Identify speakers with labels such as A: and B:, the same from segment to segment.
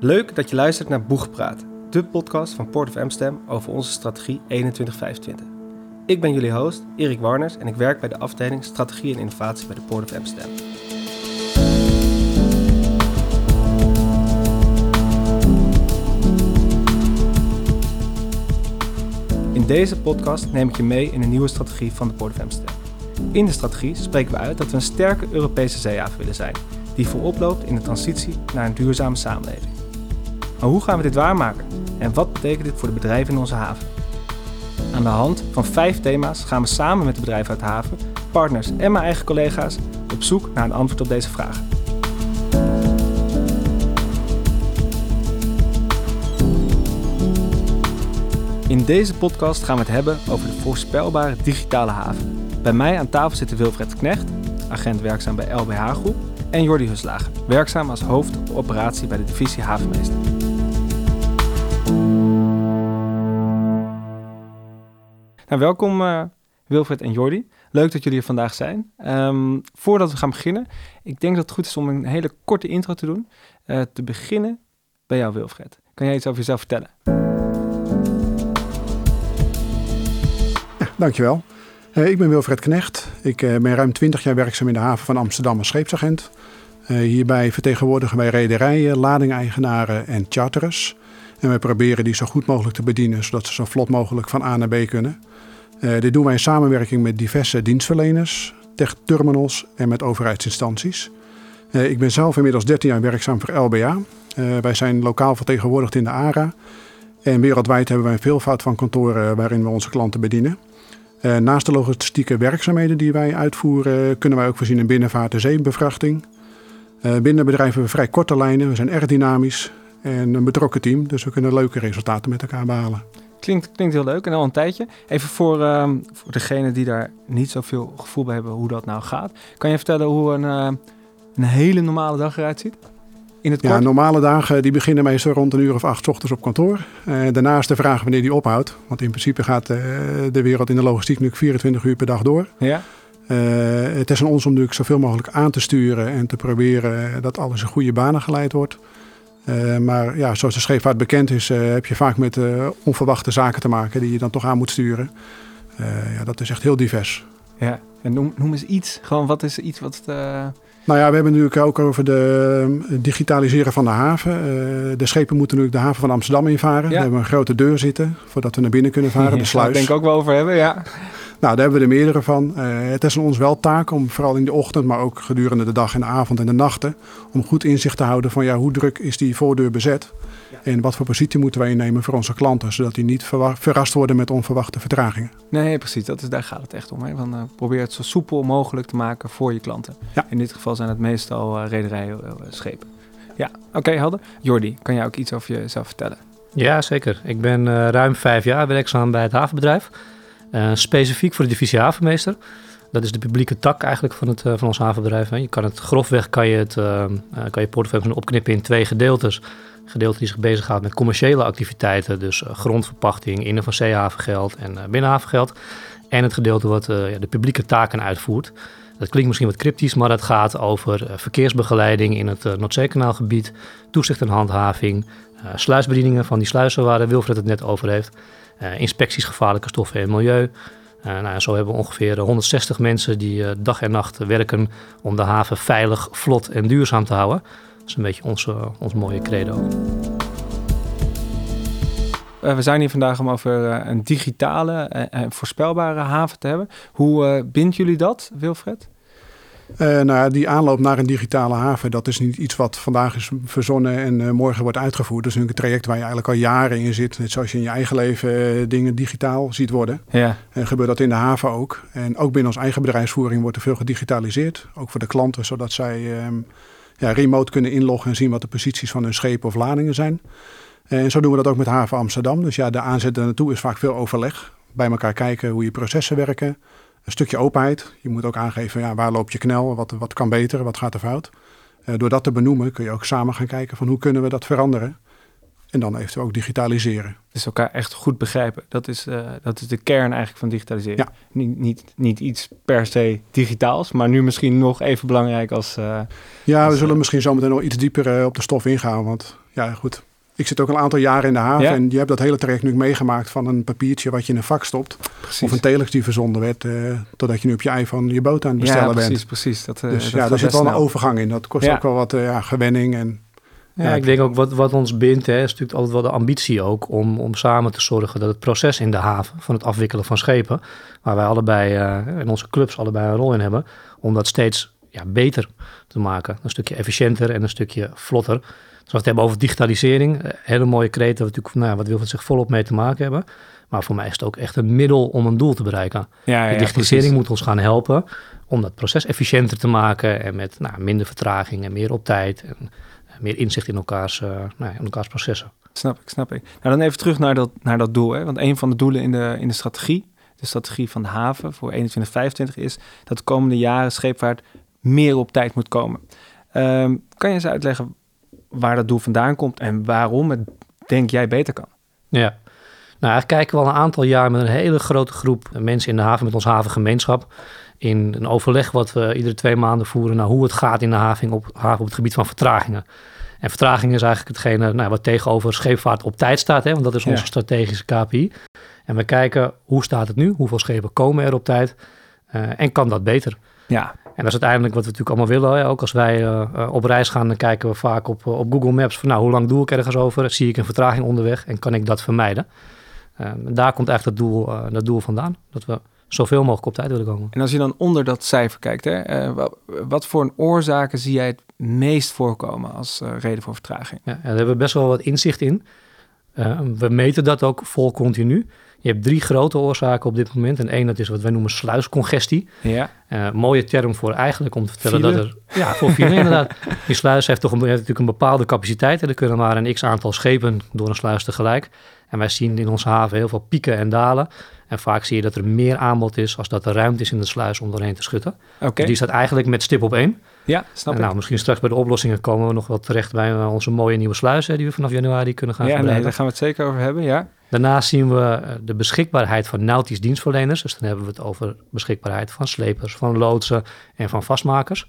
A: Leuk dat je luistert naar Boegpraat, de podcast van Port of Amsterdam over onze strategie 2125. Ik ben jullie host, Erik Warners, en ik werk bij de afdeling Strategie en Innovatie bij de Port of Amsterdam. In deze podcast neem ik je mee in een nieuwe strategie van de Port of Amsterdam. In de strategie spreken we uit dat we een sterke Europese zeehaven willen zijn, die voorop loopt in de transitie naar een duurzame samenleving. Maar hoe gaan we dit waarmaken? En wat betekent dit voor de bedrijven in onze haven? Aan de hand van vijf thema's gaan we samen met de bedrijven uit de haven, partners en mijn eigen collega's op zoek naar een antwoord op deze vragen. In deze podcast gaan we het hebben over de voorspelbare digitale haven. Bij mij aan tafel zitten Wilfred Knecht, agent werkzaam bij LBH Groep, en Jordi Huslager, werkzaam als hoofd operatie bij de divisie Havenmeester. Nou, welkom uh, Wilfred en Jordi. Leuk dat jullie er vandaag zijn. Um, voordat we gaan beginnen, ik denk dat het goed is om een hele korte intro te doen. Uh, te beginnen bij jou, Wilfred. Kan jij iets over jezelf vertellen?
B: Dankjewel. Uh, ik ben Wilfred Knecht. Ik ben ruim 20 jaar werkzaam in de haven van Amsterdam als scheepsagent. hierbij vertegenwoordigen wij rederijen, ladingeigenaren en charterers. En wij proberen die zo goed mogelijk te bedienen, zodat ze zo vlot mogelijk van A naar B kunnen. Uh, dit doen wij in samenwerking met diverse dienstverleners, terminals en met overheidsinstanties. Uh, ik ben zelf inmiddels 13 jaar werkzaam voor LBA. Uh, wij zijn lokaal vertegenwoordigd in de ARA. En wereldwijd hebben wij een veelvoud van kantoren waarin we onze klanten bedienen. naast de logistieke werkzaamheden die wij uitvoeren, kunnen wij ook voorzien in binnenvaart en zeebevruchting. binnen bedrijven we vrij korte lijnen, we zijn erg dynamisch en een betrokken team, dus we kunnen leuke resultaten met elkaar behalen.
A: Klinkt, klinkt heel leuk en al een tijdje. Even voor, um, voor degenen die daar niet zoveel gevoel bij hebben hoe dat nou gaat. Kan je vertellen hoe een, uh, een hele normale dag eruit ziet?
B: In het kort? Ja, normale dagen die beginnen meestal rond een uur of acht ochtends op kantoor. Uh, daarnaast de vraag wanneer die ophoudt. Want in principe gaat uh, de wereld in de logistiek nu 24 uur per dag door. Ja. het is aan ons om natuurlijk zoveel mogelijk aan te sturen en te proberen dat alles in goede banen geleid wordt. Uh, maar ja, zoals de scheepvaart bekend is, uh, heb je vaak met uh, onverwachte zaken te maken die je dan toch aan moet sturen. ja, dat is echt heel divers.
A: Ja, en noem, noem eens iets. Gewoon wat is iets wat.
B: Nou ja, we hebben natuurlijk ook over de digitaliseren van de haven. de schepen moeten natuurlijk de haven van Amsterdam invaren. Ja. Daar hebben we een grote deur zitten voordat we naar binnen kunnen varen, ja, de sluis. Daar
A: denk ik ook wel over hebben, ja.
B: Nou, daar hebben we er meerdere van. Uh, het is aan ons wel taak om vooral in de ochtend, maar ook gedurende de dag en de avond en de nachten, om goed inzicht te houden van ja, hoe druk is die voordeur bezet ja. en wat voor positie moeten wij innemen voor onze klanten, zodat die niet verrast worden met onverwachte vertragingen.
A: Nee, precies. Dat is, daar gaat het echt om. Hè? Van, uh, probeer het zo soepel mogelijk te maken voor je klanten. Ja. In dit geval zijn het meestal uh, rederijen, schepen. Ja, oké, okay, helder. Jordi, kan jij ook iets over jezelf vertellen?
C: Ja, zeker. Ik ben ruim vijf jaar werkzaam bij het havenbedrijf. Uh, specifiek voor de divisie havenmeester. Dat is de publieke tak eigenlijk van, het, uh, van ons havenbedrijf. Je kan het grofweg kan je het uh, kan je portefeuille opknippen in twee gedeeltes. Een gedeelte die zich bezighoudt met commerciële activiteiten, dus grondverpachting, innen van zeehavengeld en binnenhavengeld. En het gedeelte wat de publieke taken uitvoert. Dat klinkt misschien wat cryptisch, maar dat gaat over verkeersbegeleiding in het Noordzeekanaalgebied, toezicht en handhaving, sluisbedieningen van die sluizen waar Wilfred het net over heeft. Uh, inspecties gevaarlijke stoffen en milieu. Uh, nou, zo hebben we ongeveer 160 mensen die uh, dag en nacht werken om de haven veilig, vlot en duurzaam te houden. Dat is een beetje ons, ons mooie credo.
A: we zijn hier vandaag om over een digitale en voorspelbare haven te hebben. Hoe bindt jullie dat, Wilfred?
B: Uh, nou ja, die aanloop naar een digitale haven, dat is niet iets wat vandaag is verzonnen en uh, morgen wordt uitgevoerd. Dat is een traject waar je eigenlijk al jaren in zit. Net zoals je in je eigen leven uh, dingen digitaal ziet worden. Ja. En gebeurt dat in de haven ook. En ook binnen ons eigen bedrijfsvoering wordt er veel gedigitaliseerd. Ook voor de klanten, zodat zij um, ja, remote kunnen inloggen en zien wat de posities van hun schepen of ladingen zijn. En zo doen we dat ook met haven Amsterdam. Dus ja, de aanzet naartoe is vaak veel overleg. Bij elkaar kijken hoe je processen werken een stukje openheid. Je moet ook aangeven ja, waar loop je knel, wat, wat kan beter, wat gaat er fout. Uh, door dat te benoemen kun je ook samen gaan kijken van hoe kunnen we dat veranderen. En dan eventueel ook digitaliseren.
A: Dus elkaar echt goed begrijpen. Dat is, uh, dat is de kern eigenlijk van digitaliseren. Ja. Niet, niet, niet iets per se digitaals, maar nu misschien nog even belangrijk als... Uh,
B: ja, we zullen misschien zometeen nog iets dieper op de stof ingaan. Want ja, goed. Ik zit ook al een aantal jaren in de haven
A: Ja.
B: en je hebt dat hele traject nu meegemaakt van een papiertje wat je in een vak stopt.
A: Precies.
B: Of een telex die verzonden werd, eh, totdat je nu op je iPhone je boot aan het bestellen
A: ja, precies,
B: bent.
A: precies. Dat, eh,
B: Dus
A: dat
B: ja, daar zit wel een overgang in. Dat kost
A: Ja.
B: ook wel wat eh, ja, gewenning. En,
C: Ja,
B: Ja,
C: ik denk ook wat, wat ons bindt, hè, is natuurlijk altijd wel de ambitie ook om, om samen te zorgen dat het proces in de haven van het afwikkelen van schepen, waar wij allebei eh, in onze clubs allebei een rol in hebben, om dat steeds ja, beter te maken. Een stukje efficiënter en een stukje vlotter. Als we het hebben over digitalisering, eh, hele mooie kreet, waar we natuurlijk, nou, wat wil het zich volop mee te maken hebben. Maar voor mij is het ook echt een middel om een doel te bereiken.
A: Ja,
C: De digitalisering moet ons gaan helpen om dat proces efficiënter te maken en met nou, minder vertraging en meer op tijd en eh, meer inzicht in elkaars, eh, nou, in elkaars processen.
A: Snap ik, snap ik. Nou, dan even terug naar dat, naar dat doel. Hè? Want een van de doelen in de, in de strategie, de strategie van de haven voor 2125, is dat de komende jaren scheepvaart meer op tijd moet komen. Ehm, kan je eens uitleggen waar dat doel vandaan komt en waarom het, denk jij, beter kan?
C: Ja. Nou, eigenlijk kijken we al een aantal jaar met een hele grote groep mensen in de haven, met ons havengemeenschap, in een overleg wat we iedere twee maanden voeren naar hoe het gaat in de haven op, haven op het gebied van vertragingen. En vertraging is eigenlijk hetgene nou, wat tegenover scheepvaart op tijd staat, hè, want dat is
A: Ja.
C: onze strategische KPI. En we kijken hoe staat het nu, hoeveel schepen komen er op tijd eh, en kan dat beter.
A: Ja,
C: En dat is uiteindelijk wat we natuurlijk allemaal willen. Hè. Ook als wij eh, eh, op reis gaan, dan kijken we vaak op, eh, op Google Maps van nou, hoe lang doe ik ergens over? Zie ik een vertraging onderweg en kan ik dat vermijden? Eh, en daar komt eigenlijk dat doel, dat doel vandaan. Dat we zoveel mogelijk op tijd willen komen.
A: en als je dan onder dat cijfer kijkt, hè, wa- wat, voor een oorzaken zie jij het meest voorkomen als reden voor vertraging?
C: Ja, daar hebben we best wel wat inzicht in. Eh, we meten dat ook vol continu. Je hebt drie grote oorzaken op dit moment. En één, dat is wat wij noemen sluiscongestie.
A: Ja,
C: Eh, mooie term voor eigenlijk om te vertellen
A: File?
C: dat er... Ja, voor file inderdaad. Die sluis heeft toch een, heeft natuurlijk een bepaalde capaciteit. En er kunnen maar een x-aantal schepen door een sluis tegelijk. En wij zien in onze haven heel veel pieken en dalen. En vaak zie je dat er meer aanbod is als dat er ruimte is in de sluis om doorheen te schutten.
A: oké.
C: Dus die staat eigenlijk met stip op één.
A: Ja, snap
C: En
A: ik.
C: nou, misschien straks bij de oplossingen komen we nog wel terecht bij eh, onze mooie nieuwe sluis... Hè, die we vanaf januari kunnen gaan
A: ja, nee, daar gaan we het zeker over hebben, ja.
C: Daarnaast zien we eh, de beschikbaarheid van nautisch dienstverleners. Dus dan hebben we het over beschikbaarheid van slepers, van loodsen en van vastmakers.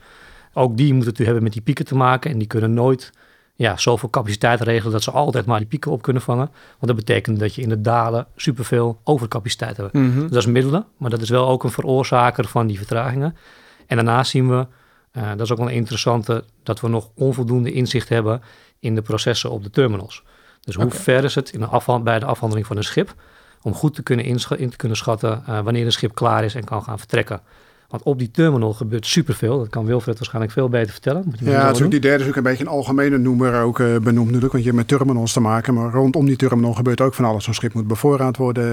C: Ook die moeten het hebben met die pieken te maken. En die kunnen nooit ja, zoveel capaciteit regelen dat ze altijd maar die pieken op kunnen vangen. Want dat betekent dat je in de dalen superveel overcapaciteit hebt.
A: Mhm.
C: Dat is middelen, maar dat is wel ook een veroorzaker van die vertragingen. En daarnaast zien we, eh, dat is ook wel een interessante, dat we nog onvoldoende inzicht hebben in de processen op de terminals. Dus hoe ver is het in de afhan- bij de afhandeling van een schip om goed te kunnen in te kunnen schatten eh, wanneer een schip klaar is en kan gaan vertrekken. Want op die terminal gebeurt superveel. Dat kan Wilfred waarschijnlijk veel beter vertellen. Moet je
B: Ja, ook die derde is ook een beetje een algemene noemer ook eh, benoemd natuurlijk. Want je hebt met terminals te maken. Maar rondom die terminal gebeurt ook van alles. Zo'n schip moet bevoorraad worden.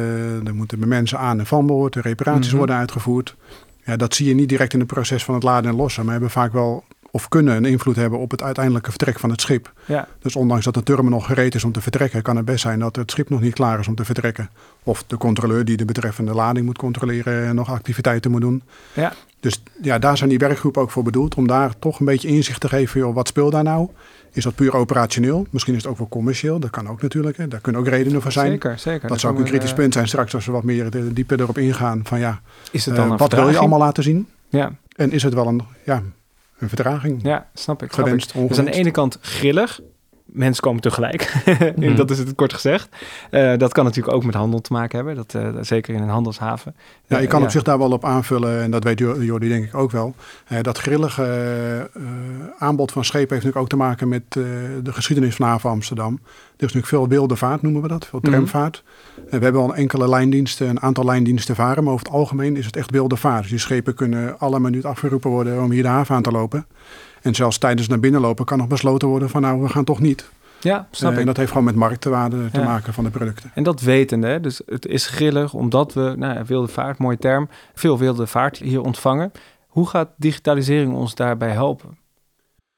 B: Er moeten mensen aan en van boord. Reparaties
A: Mhm.
B: worden uitgevoerd. Ja, dat zie je niet direct in het proces van het laden en lossen. Maar hebben vaak wel of kunnen een invloed hebben op het uiteindelijke vertrek van het schip.
A: Ja,
B: Dus ondanks dat de terminal gereed is om te vertrekken, kan het best zijn dat het schip nog niet klaar is om te vertrekken. Of de controleur die de betreffende lading moet controleren en nog activiteiten moet doen.
A: Ja.
B: Dus ja, daar zijn die werkgroepen ook voor bedoeld. Om daar toch een beetje inzicht te geven. Joh, wat speelt daar nou? Is dat puur operationeel? Misschien is het ook wel commercieel. Dat kan ook natuurlijk. Hè. Daar kunnen ook redenen voor zijn.
A: zeker, zeker.
B: Dat zou ook een kritisch
A: eh,
B: punt zijn straks als we wat meer dieper erop ingaan. Van ja,
A: Is het
B: eh,
A: dan
B: wat wil je allemaal laten zien?
A: Ja,
B: En is het wel een, ja, een vertraging?
A: ja, snap ik. Snap ik.
B: Gewenst,
A: Dus aan de ene kant grillig. Mensen komen tegelijk.
C: Mhm.
A: dat is het kort gezegd. Eh, dat kan natuurlijk ook met handel te maken hebben. Dat, eh, zeker in een handelshaven.
B: Ja,
A: Eh,
B: je kan
A: ja.
B: op zich daar wel op aanvullen, en dat weet Jo- Jordi denk ik ook wel. Eh, dat grillige eh, aanbod van schepen heeft natuurlijk ook te maken met eh, de geschiedenis van haven Amsterdam. Er is natuurlijk veel wilde vaart, noemen we dat, veel
A: Mhm.
B: tramvaart. We hebben al enkele lijndiensten, een aantal lijndiensten varen, maar over het algemeen is het echt wilde vaart. Dus die schepen kunnen alle minuut afgeroepen worden om hier de haven aan te lopen. En zelfs tijdens naar binnen lopen kan nog besloten worden van nou, we gaan toch niet.
A: Ja, snap
B: Eh,
A: ik.
B: en dat heeft gewoon met marktwaarde te
A: Ja.
B: maken van de producten.
A: En dat wetende, hè, dus het is grillig omdat we, nou wilde vaart, mooie term, veel wilde vaart hier ontvangen. Hoe gaat digitalisering ons daarbij helpen?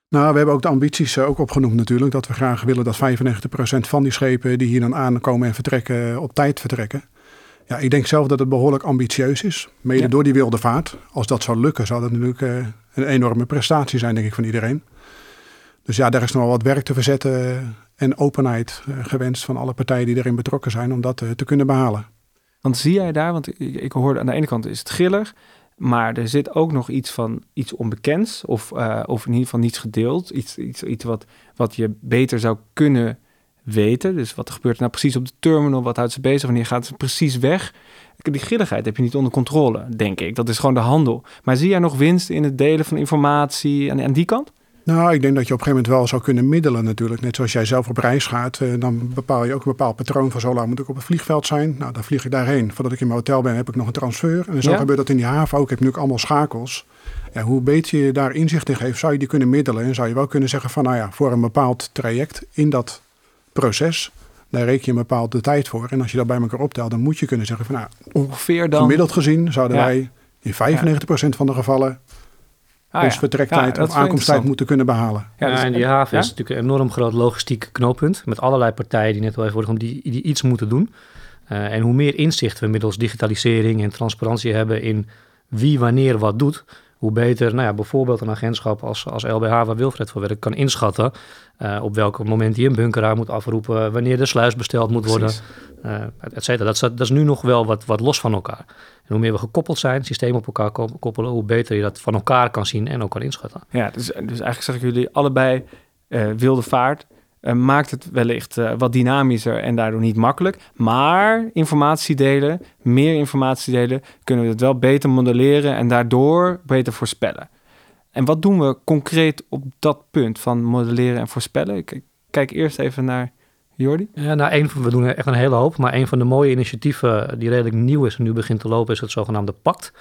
B: Nou, we hebben ook de ambities eh, ook opgenoemd natuurlijk. Dat we graag willen dat 95% van die schepen die hier dan aankomen en vertrekken, eh, op tijd vertrekken. Ja, ik denk zelf dat het behoorlijk ambitieus is. Mede
A: Ja.
B: door die wilde vaart. Als dat zou lukken, zou dat natuurlijk een enorme prestatie zijn, denk ik, van iedereen. Dus ja, daar is nog wel wat werk te verzetten eh, en openheid eh, gewenst van alle partijen die erin betrokken zijn om dat eh, te kunnen behalen.
A: Want zie jij daar, want ik, hoorde aan de ene kant is het grillig. Maar er zit ook nog iets van iets onbekends, of, uh, of in ieder geval niets gedeeld. Iets, iets, iets wat, wat je beter zou kunnen weten. Dus wat gebeurt er nou precies op de terminal? Wat houdt ze bezig? Wanneer gaat ze precies weg? Die grilligheid heb je niet onder controle, denk ik. Dat is gewoon de handel. Maar zie jij nog winst in het delen van informatie aan, aan die kant?
B: Nou, ik denk dat je op een gegeven moment wel zou kunnen middelen natuurlijk. Net zoals jij zelf op reis gaat, eh, dan bepaal je ook een bepaald patroon van zo lang moet ik op het vliegveld zijn. Nou, dan vlieg ik daarheen. Voordat ik in mijn hotel ben, heb ik nog een transfer. En zo gebeurt dat in die haven ook. Ik heb nu ook allemaal schakels. Ja, hoe beter je daar inzicht in geeft, zou je die kunnen middelen. En zou je wel kunnen zeggen van, nou ja, voor een bepaald traject in dat proces, daar reken je een bepaalde tijd voor. En als je dat bij elkaar optelt, dan moet je kunnen zeggen van, nou,
A: ongeveer dan...
B: Gemiddeld gezien zouden wij in 95% van de gevallen ah, ons vertrektijd of aankomsttijd moeten kunnen behalen.
C: Ja, dus, en die haven is natuurlijk een enorm groot logistiek knooppunt met allerlei partijen die net wel even worden die, die iets moeten doen. Uh, en hoe meer inzicht we middels digitalisering en transparantie hebben in wie wanneer wat doet, hoe beter nou ja, bijvoorbeeld een agentschap als, als LBH, waar Wilfred voor werkt, kan inschatten uh, op welk moment hij een bunkeraar moet afroepen, wanneer de sluis besteld moet worden, uh, et cetera. Dat, dat, is nu nog wel wat, wat los van elkaar. En hoe meer we gekoppeld zijn, systemen op elkaar koppelen, hoe beter je dat van elkaar kan zien en ook kan inschatten.
A: Ja, dus, dus eigenlijk zeggen jullie allebei uh, wilde vaart. Uh, maakt het wellicht uh, wat dynamischer en daardoor niet makkelijk. Maar informatie delen, meer informatie delen, kunnen we het wel beter modelleren en daardoor beter voorspellen. En wat doen we concreet op dat punt van modelleren en voorspellen? Ik kijk eerst even naar Jordi?
C: Ja, nou, van, we doen echt een hele hoop. Maar een van de mooie initiatieven die redelijk nieuw is en nu begint te lopen, is het zogenaamde PACT.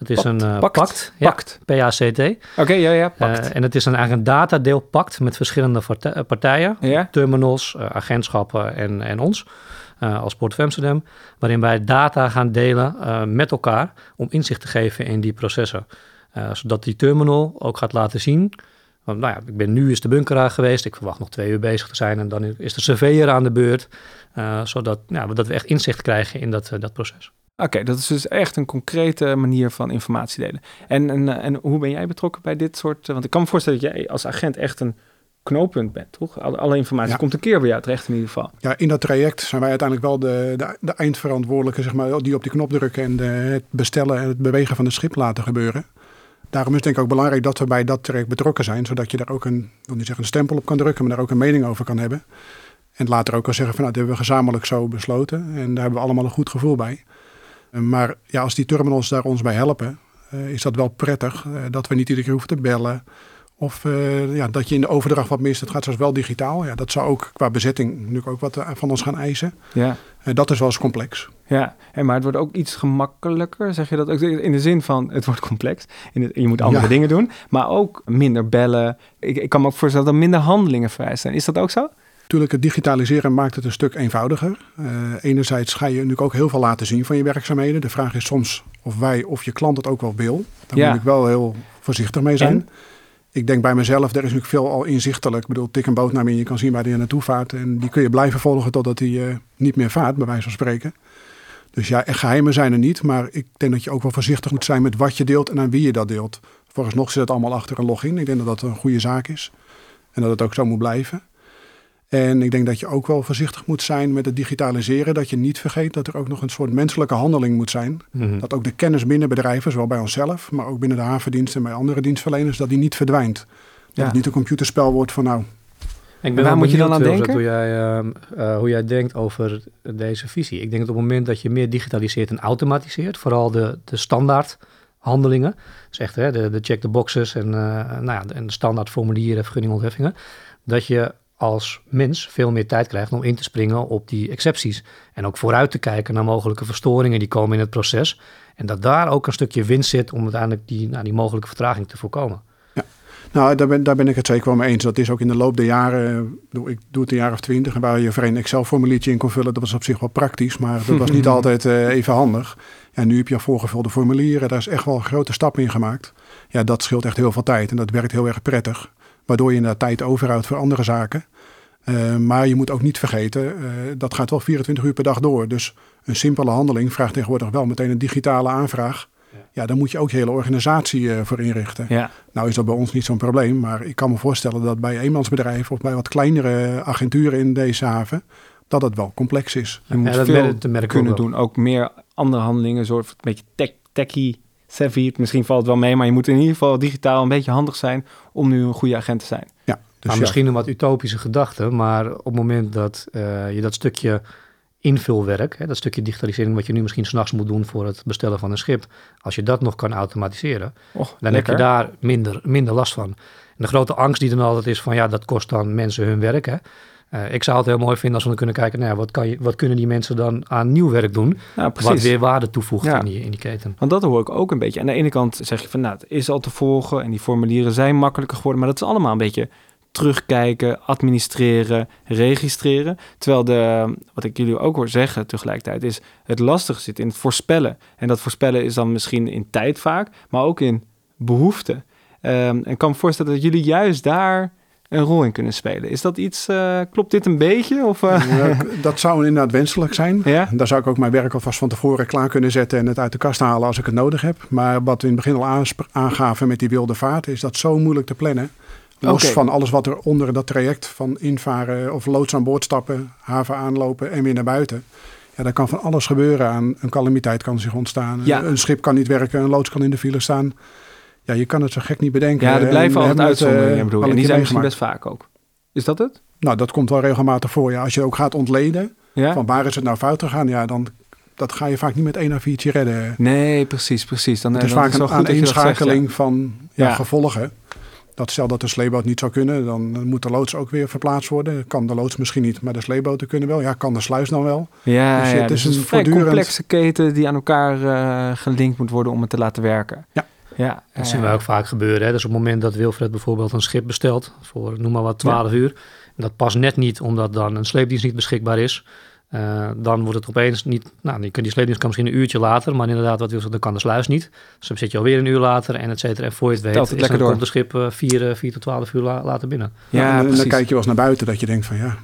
C: Het is een uh, pact. pact.
A: pact.
C: Ja, P-A-C-T.
A: Oké, ja, ja, pact.
C: Uh, en het is een, eigenlijk een datadeelpact met verschillende partijen.
A: Ja.
C: Terminals, agentschappen en, en ons als Port of Amsterdam. Waarin wij data gaan delen met elkaar om inzicht te geven in die processen. zodat die terminal ook gaat laten zien want nou ja, ik ben nu is de bunkeraar geweest. Ik verwacht nog twee uur bezig te zijn. En dan is de surveyor aan de beurt. Zodat nou, dat we echt inzicht krijgen in dat, dat proces.
A: Oké, dat is dus echt een concrete manier van informatie delen. En, en, en hoe ben jij betrokken bij dit soort... Want ik kan me voorstellen dat jij als agent echt een knooppunt bent, toch? Alle, informatie komt een keer bij jou terecht in ieder geval.
B: Ja, in dat traject zijn wij uiteindelijk wel de, de, de eindverantwoordelijke, zeg maar, die op die knop drukken en de, het bestellen en het bewegen van het schip laten gebeuren. Daarom is het denk ik ook belangrijk dat we bij dat traject betrokken zijn, zodat je daar ook een, wil niet zeggen een stempel op kan drukken, maar daar ook een mening over kan hebben. En later ook kan zeggen van nou, dat hebben we gezamenlijk zo besloten en daar hebben we allemaal een goed gevoel bij. Eh, maar ja, als die terminals daar ons bij helpen, uh, is dat wel prettig uh, dat we niet iedere keer hoeven te bellen. Of uh, ja, dat je in de overdracht wat mist. Het gaat zelfs wel digitaal. Ja, dat zou ook qua bezetting natuurlijk ook wat van ons gaan eisen.
A: Ja.
B: dat is wel eens complex.
A: Ja, en maar het wordt ook iets gemakkelijker, zeg je dat ook? In de zin van, het wordt complex. In het, je moet andere dingen doen, maar ook minder bellen. Ik, ik kan me ook voorstellen dat er minder handelingen vrij zijn. Is dat ook zo?
B: Natuurlijk, het digitaliseren maakt het een stuk eenvoudiger. Uh, enerzijds ga je natuurlijk ook heel veel laten zien van je werkzaamheden. De vraag is soms of wij of je klant het ook wel wil. Daar ja. moet ik wel heel voorzichtig mee zijn. En? Ik denk bij mezelf, er is natuurlijk veel al inzichtelijk. Ik bedoel, tik een boot naar me en je kan zien waar die naartoe vaart. En die kun je blijven volgen totdat hij uh, niet meer vaart, bij wijze van spreken. Dus ja, echt geheimen zijn er niet. Maar ik denk dat je ook wel voorzichtig moet zijn met wat je deelt en aan wie je dat deelt. nog zit het allemaal achter een login. Ik denk dat dat een goede zaak is. En dat het ook zo moet blijven. En ik denk dat je ook wel voorzichtig moet zijn met het digitaliseren. Dat je niet vergeet dat er ook nog een soort menselijke handeling moet zijn.
C: Mhm.
B: Dat ook de kennis binnen bedrijven, zowel bij onszelf, maar ook binnen de havendiensten en bij andere dienstverleners, dat die niet verdwijnt. Dat
A: Ja.
B: het niet een computerspel wordt van nou,
C: Ik ben
A: Waar moet je dan aan denken?
C: Hoe jij, ehm, eh, hoe jij denkt over deze visie. Ik denk dat op het moment dat je meer digitaliseert en automatiseert, vooral de, de standaard handelingen, dus echt hè, de, de check the boxes en, eh, nou ja, en de standaard formulieren, vergunningontheffingen, dat je als mens veel meer tijd krijgt om in te springen op die excepties. En ook vooruit te kijken naar mogelijke verstoringen die komen in het proces. En dat daar ook een stukje winst zit om uiteindelijk die, nou, die mogelijke vertraging te voorkomen.
B: Nou, daar ben, daar ben ik het zeker wel mee eens. Dat is ook in de loop der jaren, ik bedoel, ik doe het een jaar of twintig, en waar je voor een Excel-formuliertje in kon vullen, dat was op zich wel praktisch, maar dat was niet altijd uh, even handig. Ja, nu heb je voorgevulde formulieren, daar is echt wel een grote stap in gemaakt. Ja, dat scheelt echt heel veel tijd en dat werkt heel erg prettig, waardoor je inderdaad tijd overhoudt voor andere zaken. Uh, maar je moet ook niet vergeten, uh, dat gaat wel 24 uur per dag door. Dus een simpele handeling vraagt tegenwoordig wel meteen een digitale aanvraag. Ja, daar moet je ook je hele organisatie uh, voor inrichten.
A: Ja.
B: Nou is dat bij ons niet zo'n probleem, maar ik kan me voorstellen dat bij eenmansbedrijven of bij wat kleinere agenturen in deze haven, dat het wel complex is.
A: Je moet
C: Ja, dat
A: veel
C: merk- dat merk
A: kunnen doen. Ook meer andere handelingen, een soort een beetje tech, techie savvy. Misschien valt het wel mee, maar je moet in ieder geval digitaal een beetje handig zijn om nu een goede agent te zijn.
B: Ja, dus
C: nou,
B: ja.
C: misschien een wat utopische gedachte, maar op het moment dat eh, je dat stukje invulwerk, hè, dat stukje digitalisering wat je nu misschien s'nachts moet doen voor het bestellen van een schip, als je dat nog kan automatiseren,
A: Oh,
C: dan heb je daar minder, minder last van. En de grote angst die dan altijd is van ja, dat kost dan mensen hun werk. Hè. Eh, ik zou het heel mooi vinden als we dan kunnen kijken, nou ja, wat, kan je, wat kunnen die mensen dan aan nieuw werk doen,
A: Ja,
C: wat weer waarde toevoegt
A: Ja.
C: in, die, in die keten.
A: Want dat hoor ik ook een beetje. Aan de ene kant zeg je van, nou, het is al te volgen en die formulieren zijn makkelijker geworden, maar dat is allemaal een beetje terugkijken, administreren, registreren. Terwijl de, wat ik jullie ook hoor zeggen tegelijkertijd, is het lastige zit in het voorspellen. En dat voorspellen is dan misschien in tijd vaak, maar ook in behoeften. Ehm, en ik kan me voorstellen dat jullie juist daar een rol in kunnen spelen. Is dat iets, eh, klopt dit een beetje? Of, eh?
B: Ja, dat zou inderdaad wenselijk zijn.
A: ja?
B: Daar zou ik ook mijn werk alvast van tevoren klaar kunnen zetten en het uit de kast halen als ik het nodig heb. Maar wat we in het begin al aangaven met die wilde vaart, is dat zo moeilijk te plannen. Los van alles wat er onder dat traject van invaren of loods aan boord stappen, haven aanlopen en weer naar buiten. Ja, daar kan van alles gebeuren aan. Een calamiteit kan zich ontstaan.
A: Ja.
B: Een schip kan niet werken, een loods kan in de file staan. Ja, je kan het zo gek niet bedenken.
A: Ja, er
B: En
A: blijven altijd
B: het, eh,
A: uitzonderingen, bedoel En die zijn misschien best vaak ook. Is dat het?
B: Nou, dat komt wel regelmatig voor. Ja. Als je ook gaat ontleden,
A: Ja?
B: van waar is het nou fout gegaan, ja, dan dat ga je vaak niet met één A4'tje redden.
A: Nee, precies, precies. Dan,
B: Het
A: eh,
B: is
A: dan
B: vaak
A: wel
B: een aaneenschakeling van ja,
A: Ja.
B: gevolgen. Dat stel dat de sleeboot niet zou kunnen, dan moet de loods ook weer verplaatst worden. Kan de loods misschien niet, maar de sleeboten kunnen wel. Ja, kan de sluis dan wel.
A: Ja, ja,
B: Dus het
A: dus
B: is
A: is
B: een
A: een vrij
B: voortdurend-
A: complexe keten die aan elkaar eh, gelinkt moet worden om het te laten werken.
B: Ja.
A: Ja
C: Dat zien wij ook vaak gebeuren. Hè? Dus op het moment dat Wilfred bijvoorbeeld een schip bestelt voor noem maar wat 12 uur. En dat past net niet omdat dan een sleepdienst niet beschikbaar is. eh, dan wordt het opeens niet. Nou, die, die sleepdienst kan misschien een uurtje later, maar inderdaad, wat Wilfred, dan kan de sluis niet. Dus dan zit je alweer een uur later en et cetera. En voor je het weet,
A: het
C: is dan
A: door.
C: komt het schip eh, vier, eh, vier tot 12 uur la- later binnen.
A: Ja,
B: en, en dan kijk je wel eens naar buiten dat je denkt van ja,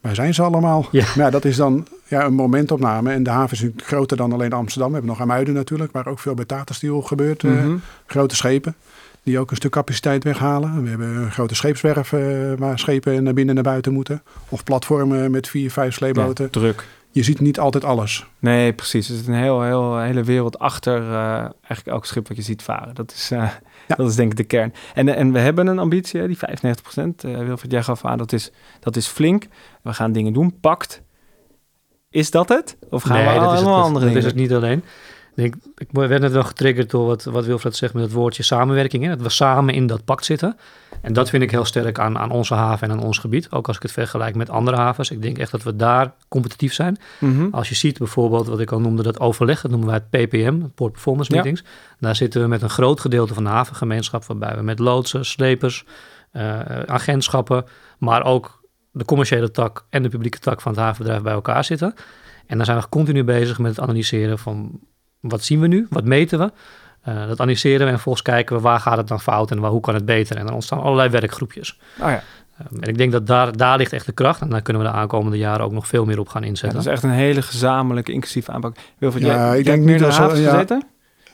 B: waar zijn ze allemaal?
C: Ja.
B: Maar ja, dat is dan ja, een momentopname. En de haven is groter dan alleen Amsterdam. We hebben nog Amuiden natuurlijk, waar ook veel bij Tata Steel gebeurt. eh,
A: Mhm.
B: grote schepen die ook een stuk capaciteit weghalen. We hebben een grote scheepswerf eh, waar schepen naar binnen en naar buiten moeten. Of platformen met vier, vijf sleeboten.
A: Ja, druk.
B: Je ziet niet altijd alles.
A: Nee, precies. Er zit een heel, heel, hele wereld achter eh, eigenlijk elk schip wat je ziet varen. Dat is,
B: Ja.
A: dat is denk ik de kern. En, en we hebben een ambitie, die 95 procent. Wilfried, jij gaf aan, dat is, dat is flink. We gaan dingen doen. Pakt. Is dat het? Of gaan we
C: dat is het,
A: allemaal
C: dat-
A: andere
C: dat
A: dingen
C: is het niet alleen. Ik, ik werd net wel getriggerd door wat, wat Wilfred zegt met het woordje samenwerking. Hè? Dat we samen in dat pact zitten. En dat vind ik heel sterk aan, aan onze haven en aan ons gebied. Ook als ik het vergelijk met andere havens. Ik denk echt dat we daar competitief zijn.
A: Mhm.
C: Als je ziet bijvoorbeeld wat ik al noemde, dat overleg, dat noemen wij het PPM, Port Performance
A: Ja.
C: Meetings. Daar zitten we met een groot gedeelte van de havengemeenschap, waarbij we met loodsen, slepers, eh, agentschappen, maar ook de commerciële tak en de publieke tak van het havenbedrijf bij elkaar zitten. En dan zijn we continu bezig met het analyseren van wat zien we nu, wat meten we. Eh, dat analyseren we en vervolgens kijken we waar gaat het dan fout en waar, hoe kan het beter. En dan ontstaan allerlei werkgroepjes.
A: Oh ja.
C: Ehm, en ik denk dat daar, daar ligt echt de kracht. En daar kunnen we de aankomende jaren ook nog veel meer op gaan
A: Ja,
C: inzetten.
A: dat is echt een hele gezamenlijke, inclusieve aanpak. Wilfried,
B: Ja,
A: jij,
B: ik
A: jij
B: denk dat ze-
A: havens
B: ja.
A: gezeten?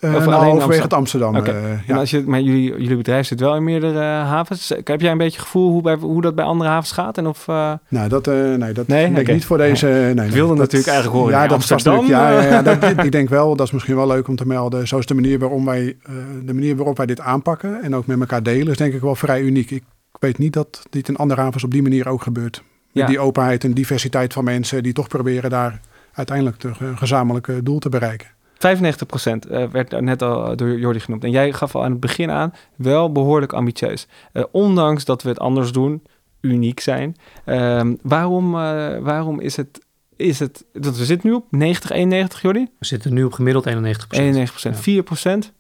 B: Uh,
A: Of
B: nou, overwegend
A: Amsterdam?
B: Eh,
A: En
B: ja.
A: als je, maar jullie, jullie bedrijf zit wel in meerdere eh, havens. Heb jij een beetje gevoel hoe, bij, hoe dat bij andere havens gaat? En of,
B: Nou, dat, nee, dat
A: Nee?
B: denk ik niet voor deze. Nee, nee,
A: wilde
B: dat-
A: natuurlijk eigenlijk horen,
B: Ja,
A: ja,
B: dat
A: Amsterdam.
B: Ja, ja, dat, ik denk wel, dat is misschien wel leuk om te melden. Zo is de manier, waarom wij, de manier waarop wij dit aanpakken en ook met elkaar delen, is denk ik wel vrij uniek. Ik weet niet dat dit in andere havens op die manier ook gebeurt. Met
A: Ja.
B: die openheid en diversiteit van mensen die toch proberen daar uiteindelijk een gezamenlijke doel te bereiken.
A: 95% eh, werd net al door Jordi genoemd. En jij gaf al aan het begin aan, wel behoorlijk ambitieus. Eh, ondanks dat we het anders doen, uniek zijn. Ehm, waarom, eh, waarom is het, is het... Want we zitten nu op 90, 91, Jordi?
C: We zitten nu op gemiddeld 91
A: 91%,
C: Ja.
A: 4%.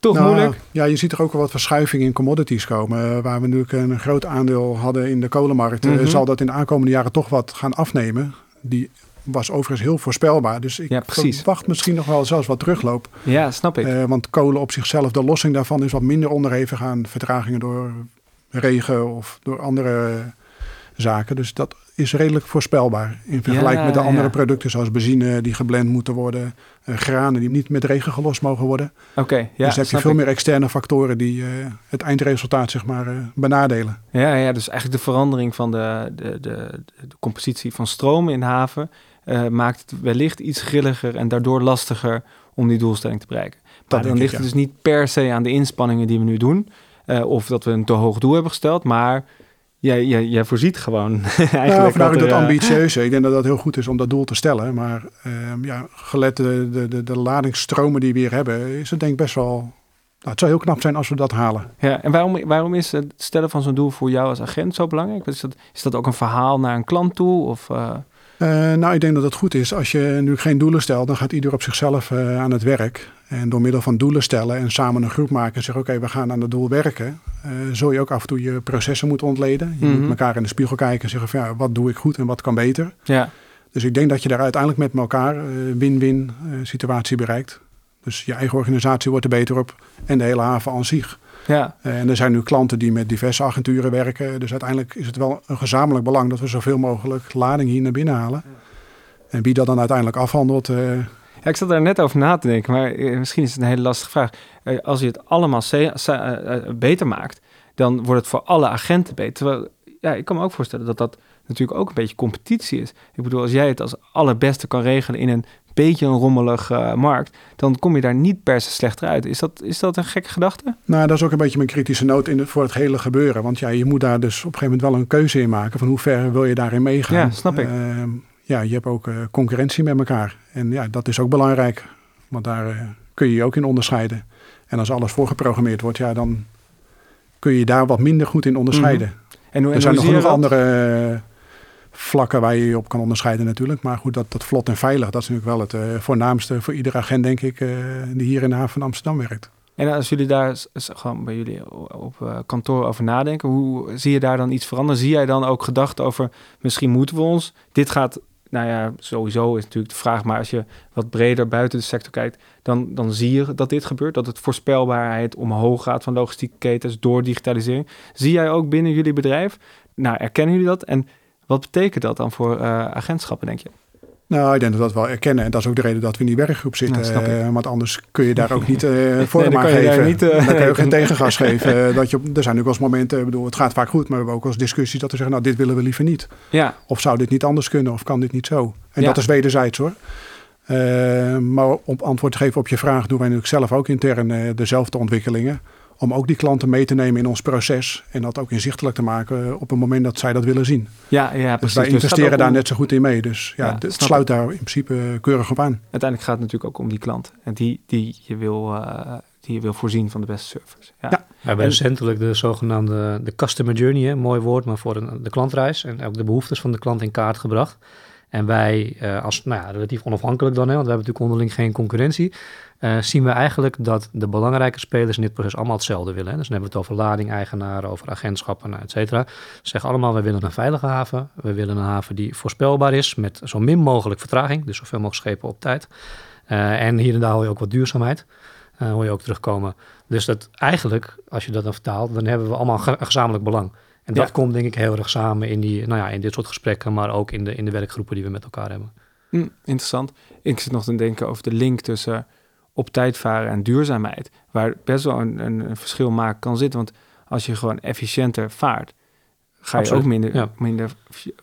A: Toch
B: Nou,
A: moeilijk?
B: Ja, je ziet er ook wel wat verschuiving in commodities komen. Waar we natuurlijk een groot aandeel hadden in de kolenmarkt,
A: Mhm.
B: zal dat in de aankomende jaren toch wat gaan afnemen. Die was overigens heel voorspelbaar. Dus ik
A: Ja,
B: verwacht misschien nog wel zelfs wat terugloop.
A: Ja, snap ik.
B: Eh, want kolen op zichzelf, de lossing daarvan is wat minder onderhevig aan vertragingen door regen of door andere zaken. Dus dat is redelijk voorspelbaar in vergelijking
A: Ja,
B: met de andere
A: ja.
B: producten zoals benzine die geblend moeten worden, eh, granen die niet met regen gelost mogen worden.
A: Oké, ja,
B: dus heb je veel
A: ik.
B: meer externe factoren die eh, het eindresultaat zeg maar eh, benadelen.
A: Ja, ja, dus eigenlijk de verandering van de, de, de, de compositie van stroom in de haven maakt het wellicht iets grilliger en daardoor lastiger om die doelstelling te bereiken. Maar
B: Dat
A: dan
B: ik,
A: ligt het dus niet per se aan de inspanningen die we nu doen. of dat we een te hoog doel hebben gesteld. Maar jij, jij, jij voorziet gewoon eigenlijk
B: Nou, vandaar
A: er,
B: dat
A: eh,
B: ambitieuze. Ik denk dat dat heel goed is om dat doel te stellen. Maar ehm, ja, gelet de, de, de, de ladingsstromen die we hier hebben, is het denk ik best wel... Nou, het zou heel knap zijn als we dat halen.
A: Ja, en waarom, waarom is het stellen van zo'n doel voor jou als agent zo belangrijk? Is dat, is dat ook een verhaal naar een klant toe? Of, eh,
B: Eh, nou, ik denk dat het goed is. Als je nu geen doelen stelt, dan gaat ieder op zichzelf eh, aan het werk. En door middel van doelen stellen en samen een groep maken en zeggen: Oké, we gaan aan het doel werken. eh zul je ook af en toe je processen moeten ontleden. Je
A: Mhm.
B: moet elkaar in de spiegel kijken en zeggen: van, ja, Wat doe ik goed en wat kan beter?
A: ja,
B: Dus ik denk dat je daar uiteindelijk met elkaar een win-win situatie bereikt. Dus je eigen organisatie wordt er beter op en de hele haven aan zich.
A: Ja,
B: Eh, En er zijn nu klanten die met diverse agenturen werken. Dus uiteindelijk is het wel een gezamenlijk belang dat we zoveel mogelijk lading hier naar binnen halen. En wie dat dan uiteindelijk afhandelt. eh,
A: Ja, ik zat daar net over na te denken, maar eh, misschien is het een hele lastige vraag. Als je het allemaal beter maakt, dan wordt het voor alle agenten beter. Terwijl, ja, ik kan me ook voorstellen dat dat natuurlijk ook een beetje competitie is. Ik bedoel, als jij het als allerbeste kan regelen in een beetje een rommelige eh, markt, dan kom je daar niet per se slechter uit. Is dat, is dat een gekke gedachte?
B: nou, dat is ook een beetje mijn kritische noot in het, voor het hele gebeuren. Want ja, je moet daar dus op een gegeven moment wel een keuze in maken. Van hoe ver wil je daarin meegaan.
A: Ja, snap ik.
B: Ehm, ja, je hebt ook eh, concurrentie met elkaar. En ja, dat is ook belangrijk. Want daar eh, kun je je ook in onderscheiden. En als alles voorgeprogrammeerd wordt, ja, dan kun je je daar wat minder goed in onderscheiden.
A: En hoe,
B: Er
A: en
B: zijn nog genoeg andere vlakken waar je je op kan onderscheiden natuurlijk. Maar goed, dat, dat vlot en veilig, dat is natuurlijk wel het eh, voornaamste voor iedere agent, denk ik, eh, die hier in de haven van Amsterdam werkt.
A: En als jullie daar gewoon bij jullie op eh, kantoor over nadenken, hoe zie je daar dan iets veranderen? Zie jij dan ook gedachten over, misschien moeten we ons, dit gaat, nou ja, sowieso is natuurlijk de vraag, maar als je wat breder buiten de sector kijkt, dan, dan zie je dat dit gebeurt, dat het voorspelbaarheid omhoog gaat van logistieke ketens door digitalisering. Zie jij ook binnen jullie bedrijf, nou erkennen jullie dat en wat betekent dat dan voor eh, agentschappen, denk je?
B: Nou, ik denk dat we dat wel erkennen. En dat is ook de reden dat we in die werkgroep zitten.
A: Ja.
B: Eh, want anders kun je daar ook niet eh vorm
A: dan
B: aan geven.
A: niet,
B: dan kan je ook geen tegengas geven. Dat je, er zijn natuurlijk wel eens momenten, ik bedoel, het gaat vaak goed. Maar we hebben ook eens discussies dat we zeggen, nou, dit willen we liever niet.
A: Ja,
B: Of zou dit niet anders kunnen? Of kan dit niet zo? En
A: Ja.
B: dat is wederzijds hoor. Maar om antwoord te geven op je vraag doen wij natuurlijk zelf ook intern dezelfde ontwikkelingen. Om ook die klanten mee te nemen in ons proces. En dat ook inzichtelijk te maken op het moment dat zij dat willen zien.
A: ja, ja
B: Dus
A: precies.
B: wij
A: Dus gaat
B: investeren daar
A: om-
B: net zo goed in mee. Dus ja,
A: Ja,
B: het sluit daar in principe eh, keurig op aan.
A: uiteindelijk gaat het natuurlijk ook om die klant. En die, die, je, wil, eh, die je wil voorzien van de beste service. Ja.
B: Ja.
C: We hebben
A: En-
C: recentelijk de zogenaamde de customer journey, hè, mooi woord, maar voor de, de klantreis en ook de behoeftes van de klant in kaart gebracht. En wij, eh, als nou ja, relatief onafhankelijk dan, hè, want we hebben natuurlijk onderling geen concurrentie, eh, zien we eigenlijk dat de belangrijke spelers in dit proces allemaal hetzelfde willen. Hè. Dus dan hebben we het over lading-eigenaren, over agentschappen, et cetera. Ze zeggen allemaal, we willen een veilige haven. We willen een haven die voorspelbaar is, met zo min mogelijk vertraging, dus zoveel mogelijk schepen op tijd. Eh, en hier en daar hoor je ook wat duurzaamheid, hoor je ook terugkomen. Dus dat eigenlijk, als je dat dan vertaalt, dan hebben we allemaal gezamenlijk belang. En dat
A: Ja.
C: komt denk ik heel erg samen in, die, nou ja, in dit soort gesprekken, maar ook in de, in de werkgroepen die we met elkaar hebben.
A: Hm, interessant. Ik zit nog te denken over de link tussen op tijd varen en duurzaamheid. Waar best wel een, een, een verschil maken kan zitten. Want als je gewoon efficiënter vaart, ga je
C: Absoluut,
A: ook minder,
C: ja.
A: minder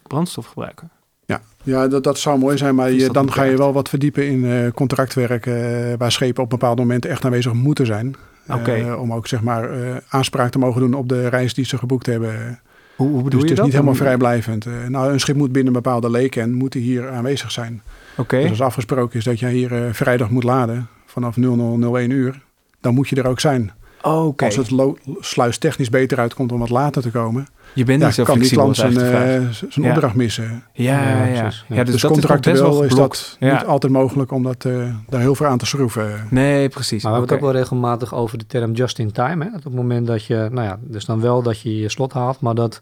A: brandstof gebruiken.
B: Ja, ja dat, dat zou mooi zijn. Maar je,
A: dat
B: dan ga je wel wat verdiepen in eh, contractwerk. eh, waar schepen op bepaalde momenten echt aanwezig moeten zijn. Eh, om ook zeg maar eh, aanspraak te mogen doen op de reis die ze geboekt hebben.
A: Hoe, hoe bedoel
B: Dus
A: je
B: het is
A: dat?
B: niet helemaal vrijblijvend. Eh, nou, een schip moet binnen een bepaalde leeken moet die hier aanwezig zijn.
A: Oké,
B: Dus als afgesproken is dat jij hier vrijdag moet laden vanaf 0001 uur, dan moet je er ook zijn. Als het sluistechnisch beter uitkomt om wat later te komen,
A: Je bent
B: ja,
A: niet zo
B: kan die klant zijn, eh, z- zijn
A: Ja.
B: opdracht missen.
A: Ja, ja,
C: Ja,
A: ja.
C: precies, ja.
A: ja dus,
B: Dus,
A: dat is nog best wel
B: contractueel is dat
A: Ja.
B: niet altijd mogelijk om dat, eh, daar heel veel aan te schroeven.
A: Nee, precies.
C: Maar we hebben het ook wel regelmatig over de term just in time. Hè? Dat op het moment dat je, nou ja, dus dan wel dat je je slot haalt, maar dat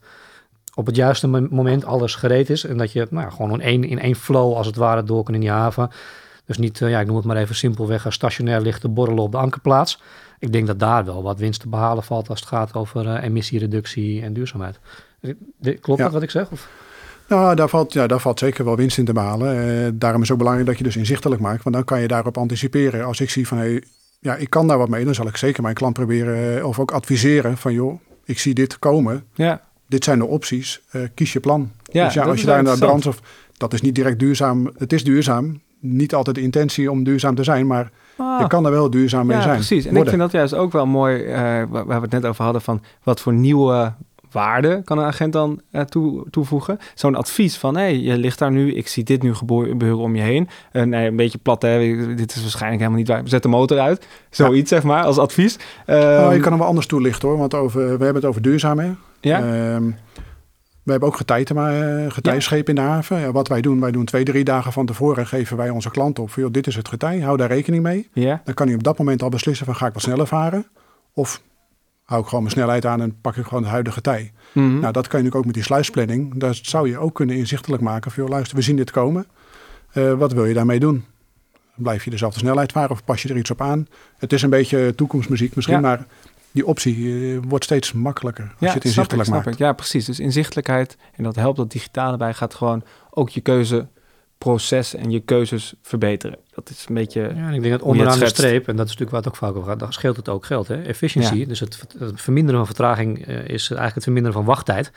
C: op het juiste mo- moment alles gereed is. En dat je nou ja, gewoon in één, in één flow als het ware door kan in die haven. Dus niet, eh, ja, ik noem het maar even simpelweg, als stationair ligt te borrelen op de ankerplaats. Ik denk dat daar wel wat winst te behalen valt als het gaat over eh, emissiereductie en duurzaamheid. Dit- Klopt
B: Ja.
C: dat wat ik zeg? Of?
B: Nou, daar valt, ja, daar valt zeker wel winst in te behalen. Eh, daarom is het ook belangrijk dat je dus inzichtelijk maakt. Want dan kan je daarop anticiperen. Als ik zie van, hey, ja, ik kan daar wat mee. Dan zal ik zeker mijn klant proberen eh, of ook adviseren van, joh, ik zie dit komen.
A: Ja,
B: Dit zijn de opties. Eh, kies je plan.
A: ja,
B: dus ja, als je daar naar brandstof... Dat is niet direct duurzaam. Het is duurzaam. Niet altijd de intentie om duurzaam te zijn, maar
A: Ah.
B: je kan er wel duurzaam mee
A: ja,
B: zijn.
A: precies. En ik vind dat juist ook wel mooi, eh, waar we het net over hadden, van wat voor nieuwe waarde kan een agent dan eh, toe, toevoegen. Zo'n advies van, hé, hey, je ligt daar nu, ik zie dit nu gebeuren om je heen. Eh, nee, een beetje plat, hè, dit is waarschijnlijk helemaal niet waar. Zet de motor uit. Zoiets, zeg maar, als advies.
B: Nou,
A: Ehm,
B: je kan hem wel anders toelichten hoor, want over, we hebben het over duurzaam hè.
A: ja?
B: Ehm, we hebben ook uh, getijschepen in de haven. Ja, wat wij doen, wij doen twee, drie dagen van tevoren geven wij onze klant op. Joh, dit is het getij, hou daar rekening mee.
A: ja.
B: Dan kan hij op dat moment al beslissen van ga ik wat sneller varen. Of hou ik gewoon mijn snelheid aan en pak ik gewoon het huidige tij.
A: Mhm.
B: Nou, dat kan je natuurlijk ook met die sluisplanning. Daar zou je ook kunnen inzichtelijk maken. Van, joh, luister, we zien dit komen. Uh, wat wil je daarmee doen? Blijf je dezelfde snelheid varen of pas je er iets op aan? Het is een beetje toekomstmuziek misschien,
A: Ja.
B: maar die optie uh, wordt steeds makkelijker als
A: ja,
B: je het inzichtelijk
A: snap ik,
B: maakt.
A: snap ik. Ja, precies. Dus inzichtelijkheid en dat helpt dat digitale bij gaat gewoon ook je keuzeproces en je keuzes verbeteren. Dat is een beetje.
C: Ja, en ik denk dat onderaan de streep, en dat is natuurlijk waar het ook vaak over gaat, dan scheelt het ook geld. Hè? Efficiëntie,
A: Ja.
C: dus het, het verminderen van vertraging eh, is eigenlijk het verminderen van wachttijd.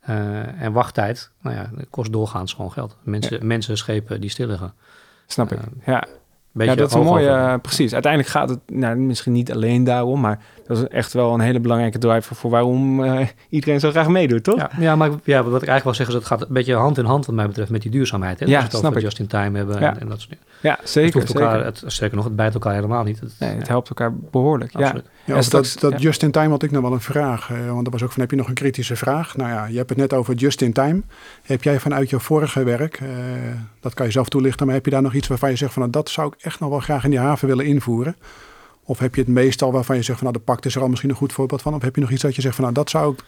C: Eh, en wachttijd, nou ja, dat kost doorgaans gewoon geld. Mensen, mensen schepen die stil liggen.
A: Snap ik.
C: Eh,
A: Ja,
C: Beetje
A: ja, dat is een mooie. eh, precies. Uiteindelijk gaat het nou, misschien niet alleen daarom, maar dat is echt wel een hele belangrijke driver voor waarom eh, iedereen zo graag meedoet, toch?
C: Ja, ja, maar ja, wat ik eigenlijk wil zeggen is, dat gaat een beetje hand in hand wat mij betreft met die duurzaamheid. Hè?
A: Ja,
C: Als we het
A: snap ik.
C: just in time hebben
A: Ja.
C: en, en dat soort dingen.
A: Ja,
C: Het,
A: zeker.
C: elkaar,
A: zeker.
C: het, sterker nog, het bijt elkaar helemaal niet. Het,
A: Nee, het
C: ja,
A: helpt elkaar behoorlijk. Ja.
C: absoluut.
B: Ja,
A: En
B: of
A: straks-
B: dat, dat
A: ja.
B: just in time had ik nog wel een vraag. eh, want er was ook van, heb je nog een kritische vraag? Nou ja, je hebt het net over just in time. Heb jij vanuit je vorige werk, eh, dat kan je zelf toelichten, maar heb je daar nog iets waarvan je zegt van, nou, dat zou ik echt nog wel graag in die haven willen invoeren? Of heb je het meestal waarvan je zegt van, nou, de pakt is er al misschien een goed voorbeeld van? Of heb je nog iets dat je zegt van, nou, dat zou ik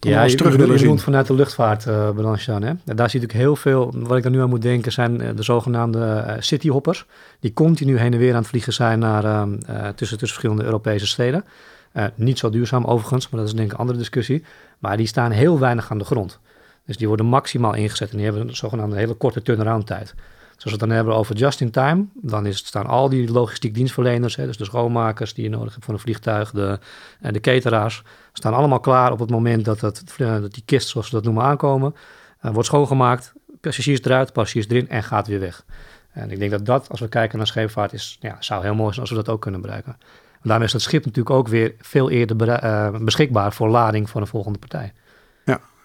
C: Ja, je,
B: terug willen
C: je
B: zien?
C: vanuit de luchtvaartbranche dan. Hè? En daar zie ik heel veel, wat ik er nu aan moet denken, zijn eh, de zogenaamde eh, cityhoppers. Die continu heen en weer aan het vliegen zijn naar, ehm, eh, tussen, tussen verschillende Europese steden. Eh, niet zo duurzaam overigens, maar dat is denk ik een andere discussie. Maar die staan heel weinig aan de grond. Dus die worden maximaal ingezet en die hebben een zogenaamde hele korte turnaround tijd. Als we het dan hebben over just in time, dan is, staan al die logistiek dienstverleners, hè, dus de schoonmakers die je nodig hebt voor een vliegtuig, de, en de cateraars, staan allemaal klaar op het moment dat, het, dat die kist, zoals we dat noemen, aankomen. eh, wordt schoongemaakt, passagiers eruit, passagiers erin en gaat weer weg. En ik denk dat dat, als we kijken naar scheepvaart, is, ja, zou heel mooi zijn als we dat ook kunnen bereiken. Daarmee is dat schip natuurlijk ook weer veel eerder eh, beschikbaar voor lading voor een volgende partij.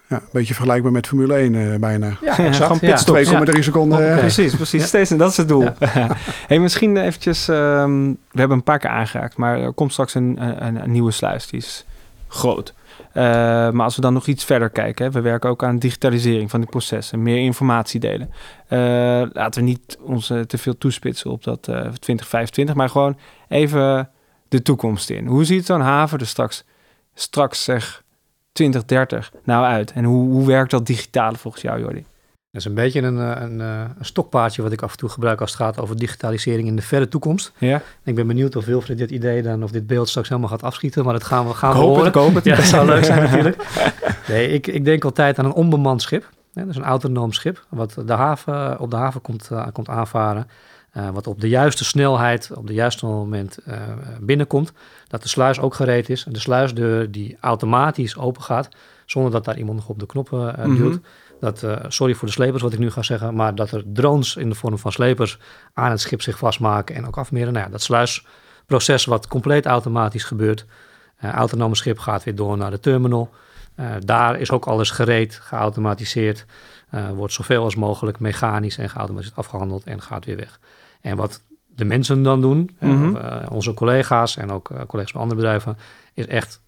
B: Ja, een beetje vergelijkbaar met Formule 1 eh, bijna.
C: Ja,
A: Gewoon pitstop.
B: 2,3 seconden. Eh,
A: Precies, precies.
C: Ja.
A: Steeds, en dat is het doel. hey, misschien eventjes, ehm, we hebben een paar keer aangeraakt, maar er komt straks een, een, een nieuwe sluis, die is groot. Eh, maar als we dan nog iets verder kijken, hè, we werken ook aan digitalisering van die processen, meer informatie delen. Eh, laten we niet ons te veel toespitsen op dat eh 2025, maar gewoon even de toekomst in. Hoe ziet zo'n haven er straks, straks zeg 2030 nou uit? En hoe, hoe werkt dat digitale volgens jou, Jordi?
C: Dat is een beetje een, eh, een, eh, een stokpaardje wat ik af en toe gebruik als het gaat over digitalisering in de verre toekomst.
A: Ja,
C: Ik ben benieuwd of Wilfried dit idee dan, of dit beeld straks helemaal gaat afschieten, maar dat gaan we, gaan
A: ik
C: we
A: hoop
C: horen.
A: het, ik hoop het.
C: Ja, dat zou leuk zijn natuurlijk. Nee, ik, ik denk altijd aan een onbemand schip. Dat is een autonoom schip, wat de haven, op de haven komt, eh, komt aanvaren. Eh, wat op de juiste snelheid, op de juiste moment eh, binnenkomt. Dat de sluis ook gereed is. En de sluisdeur die automatisch open gaat, zonder dat daar iemand nog op de knoppen eh,
A: Mhm.
C: duwt. Dat, sorry voor de slepers wat ik nu ga zeggen, maar dat er drones in de vorm van slepers aan het schip zich vastmaken en ook afmeren. Nou ja, dat sluisproces wat compleet automatisch gebeurt. Autonome schip gaat weer door naar de terminal. Daar is ook alles gereed, geautomatiseerd. wordt zoveel als mogelijk mechanisch en geautomatiseerd afgehandeld en gaat weer weg. En wat de mensen dan doen, eh, onze collega's en ook eh, collega's van andere bedrijven, is echt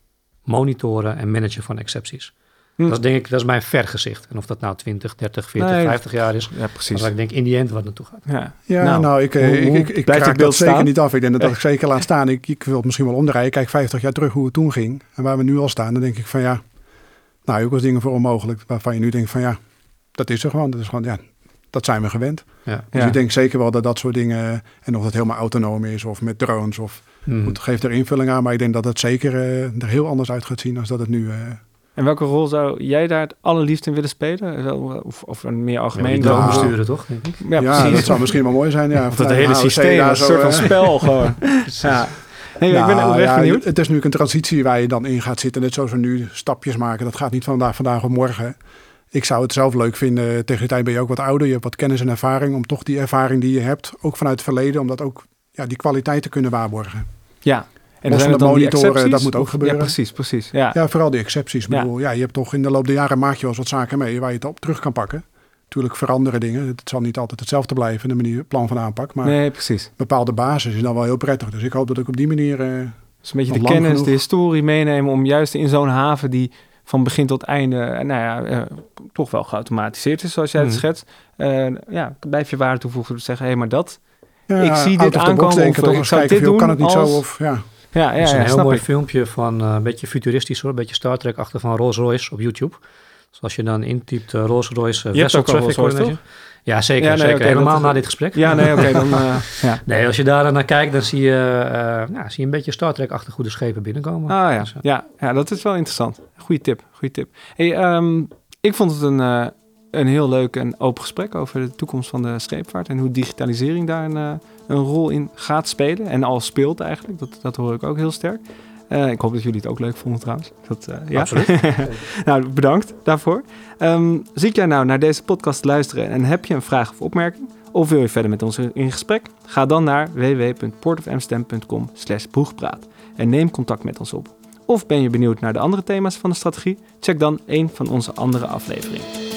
C: monitoren en managen van excepties.
A: Hm.
C: Dat is denk ik, dat is mijn vergezicht. En of dat nou 20, 30, 40,
A: Nee,
C: 50 jaar is,
A: Ja, precies.
C: is waar ik denk in die end wat naartoe gaat.
A: Ja,
B: Ja,
A: Nou,
B: nou, ik, eh,
A: hoe-
B: ik,
A: hoe
B: ik, ik
A: beeld
B: dat zeker
A: staan?
B: niet af. Ik denk dat dat ik zeker laat staan. Ik, ik wil het misschien wel omdraaien. Kijk 50 jaar terug hoe het toen ging. En waar we nu al staan, dan denk ik van ja... Nou, ook wel dingen voor onmogelijk. Waarvan je nu denkt van ja, dat is er gewoon. Dat is gewoon, ja, dat zijn we gewend.
C: Ja.
B: Dus
A: Ja.
B: ik denk zeker wel dat dat soort dingen... En of dat helemaal autonoom is of met drones of... Het geeft er invulling aan. Maar ik denk dat het zeker eh, er heel anders uit gaat zien dan dat het nu... eh,
A: En welke rol zou jij daar het allerliefst in willen spelen? Of, of een meer
C: Ja,
A: algemeen
B: Nou,
C: besturen, toch?
A: Ja,
B: ja,
A: precies.
B: dat zou misschien wel mooi zijn. Ja,
A: Of dat hele
B: AOC
A: systeem,
B: daar
A: een soort van
B: eh,
A: spel gewoon. ja. Nee, ik ben
B: Nou,
A: oprecht
B: ja,
A: benieuwd.
B: Het is nu een transitie waar je dan in gaat zitten. Net zoals we nu stapjes maken. Dat gaat niet vandaag, vandaag of morgen. Ik zou het zelf leuk vinden. Tegen die tijd ben je ook wat ouder. Je hebt wat kennis en ervaring. Om toch die ervaring die je hebt, ook vanuit het verleden, om dat ook ja, die kwaliteit te kunnen waarborgen.
A: Ja. En
B: Los
A: zijn het dan
B: monitoren, dat moet ook gebeuren.
A: Ja, precies, precies. Ja.
B: Ja, vooral die excepties. Ik
A: Ja.
B: bedoel, ja, je hebt toch in de loop der jaren maak je wel eens wat zaken mee waar je het op terug kan pakken. Natuurlijk veranderen dingen. Het zal niet altijd hetzelfde blijven, de manier, plan van aanpak. Maar
A: Nee, precies.
B: bepaalde basis is dan wel heel prettig. Dus ik hoop dat ik op die manier... eh,
A: Dus een beetje de kennis,
B: genoeg.
A: de historie meenemen om juist in zo'n haven die van begin tot einde, eh, nou ja, eh, toch wel geautomatiseerd is, zoals jij het
C: Mhm.
A: schetst. Eh, ja, blijf je waarde toevoegen door te zeggen, hé, maar dat...
B: ja,
A: Ik zie dit aankomen
B: denken,
A: of, ik zou dit doen
B: kan het niet
A: als-
B: zo? Of, ja.
A: Ja, ja,
C: Er is
A: ja,
C: een heel mooi
A: ik.
C: filmpje van eh, een beetje futuristisch hoor, een beetje Star Trek achter van Rolls Royce op YouTube. Dus als je dan intypt Rolls Royce uh,
A: Je
C: Vessel Traffic
A: Royce.
C: Ja, zeker.
A: Ja, nee,
C: zeker. Helemaal
A: dat-
C: na dit gesprek.
A: Ja, nee, oké, dan... eh, ja.
C: Nee, als je daar naar kijkt, dan zie je, eh, nou, zie je een beetje Star Trek-achtige goede schepen binnenkomen.
A: Ah ja.
C: Dus, eh,
A: ja, ja, dat is wel interessant. Goeie tip, goeie tip. Hey, ehm, ik vond het een, een heel leuk en open gesprek over de toekomst van de scheepvaart en hoe digitalisering daar een, een rol in gaat spelen en al speelt eigenlijk. Dat, dat hoor ik ook heel sterk. Eh, ik hoop dat jullie het ook leuk vonden trouwens. Dat, eh, ja.
C: Absoluut.
A: nou, bedankt daarvoor. Ehm zit jij nou naar deze podcast te luisteren en heb je een vraag of opmerking? Of wil je verder met ons in gesprek? Ga dan naar www.portofamsterdam.com slash boegpraat en neem contact met ons op. Of ben je benieuwd naar de andere thema's van de strategie? Check dan een van onze andere afleveringen.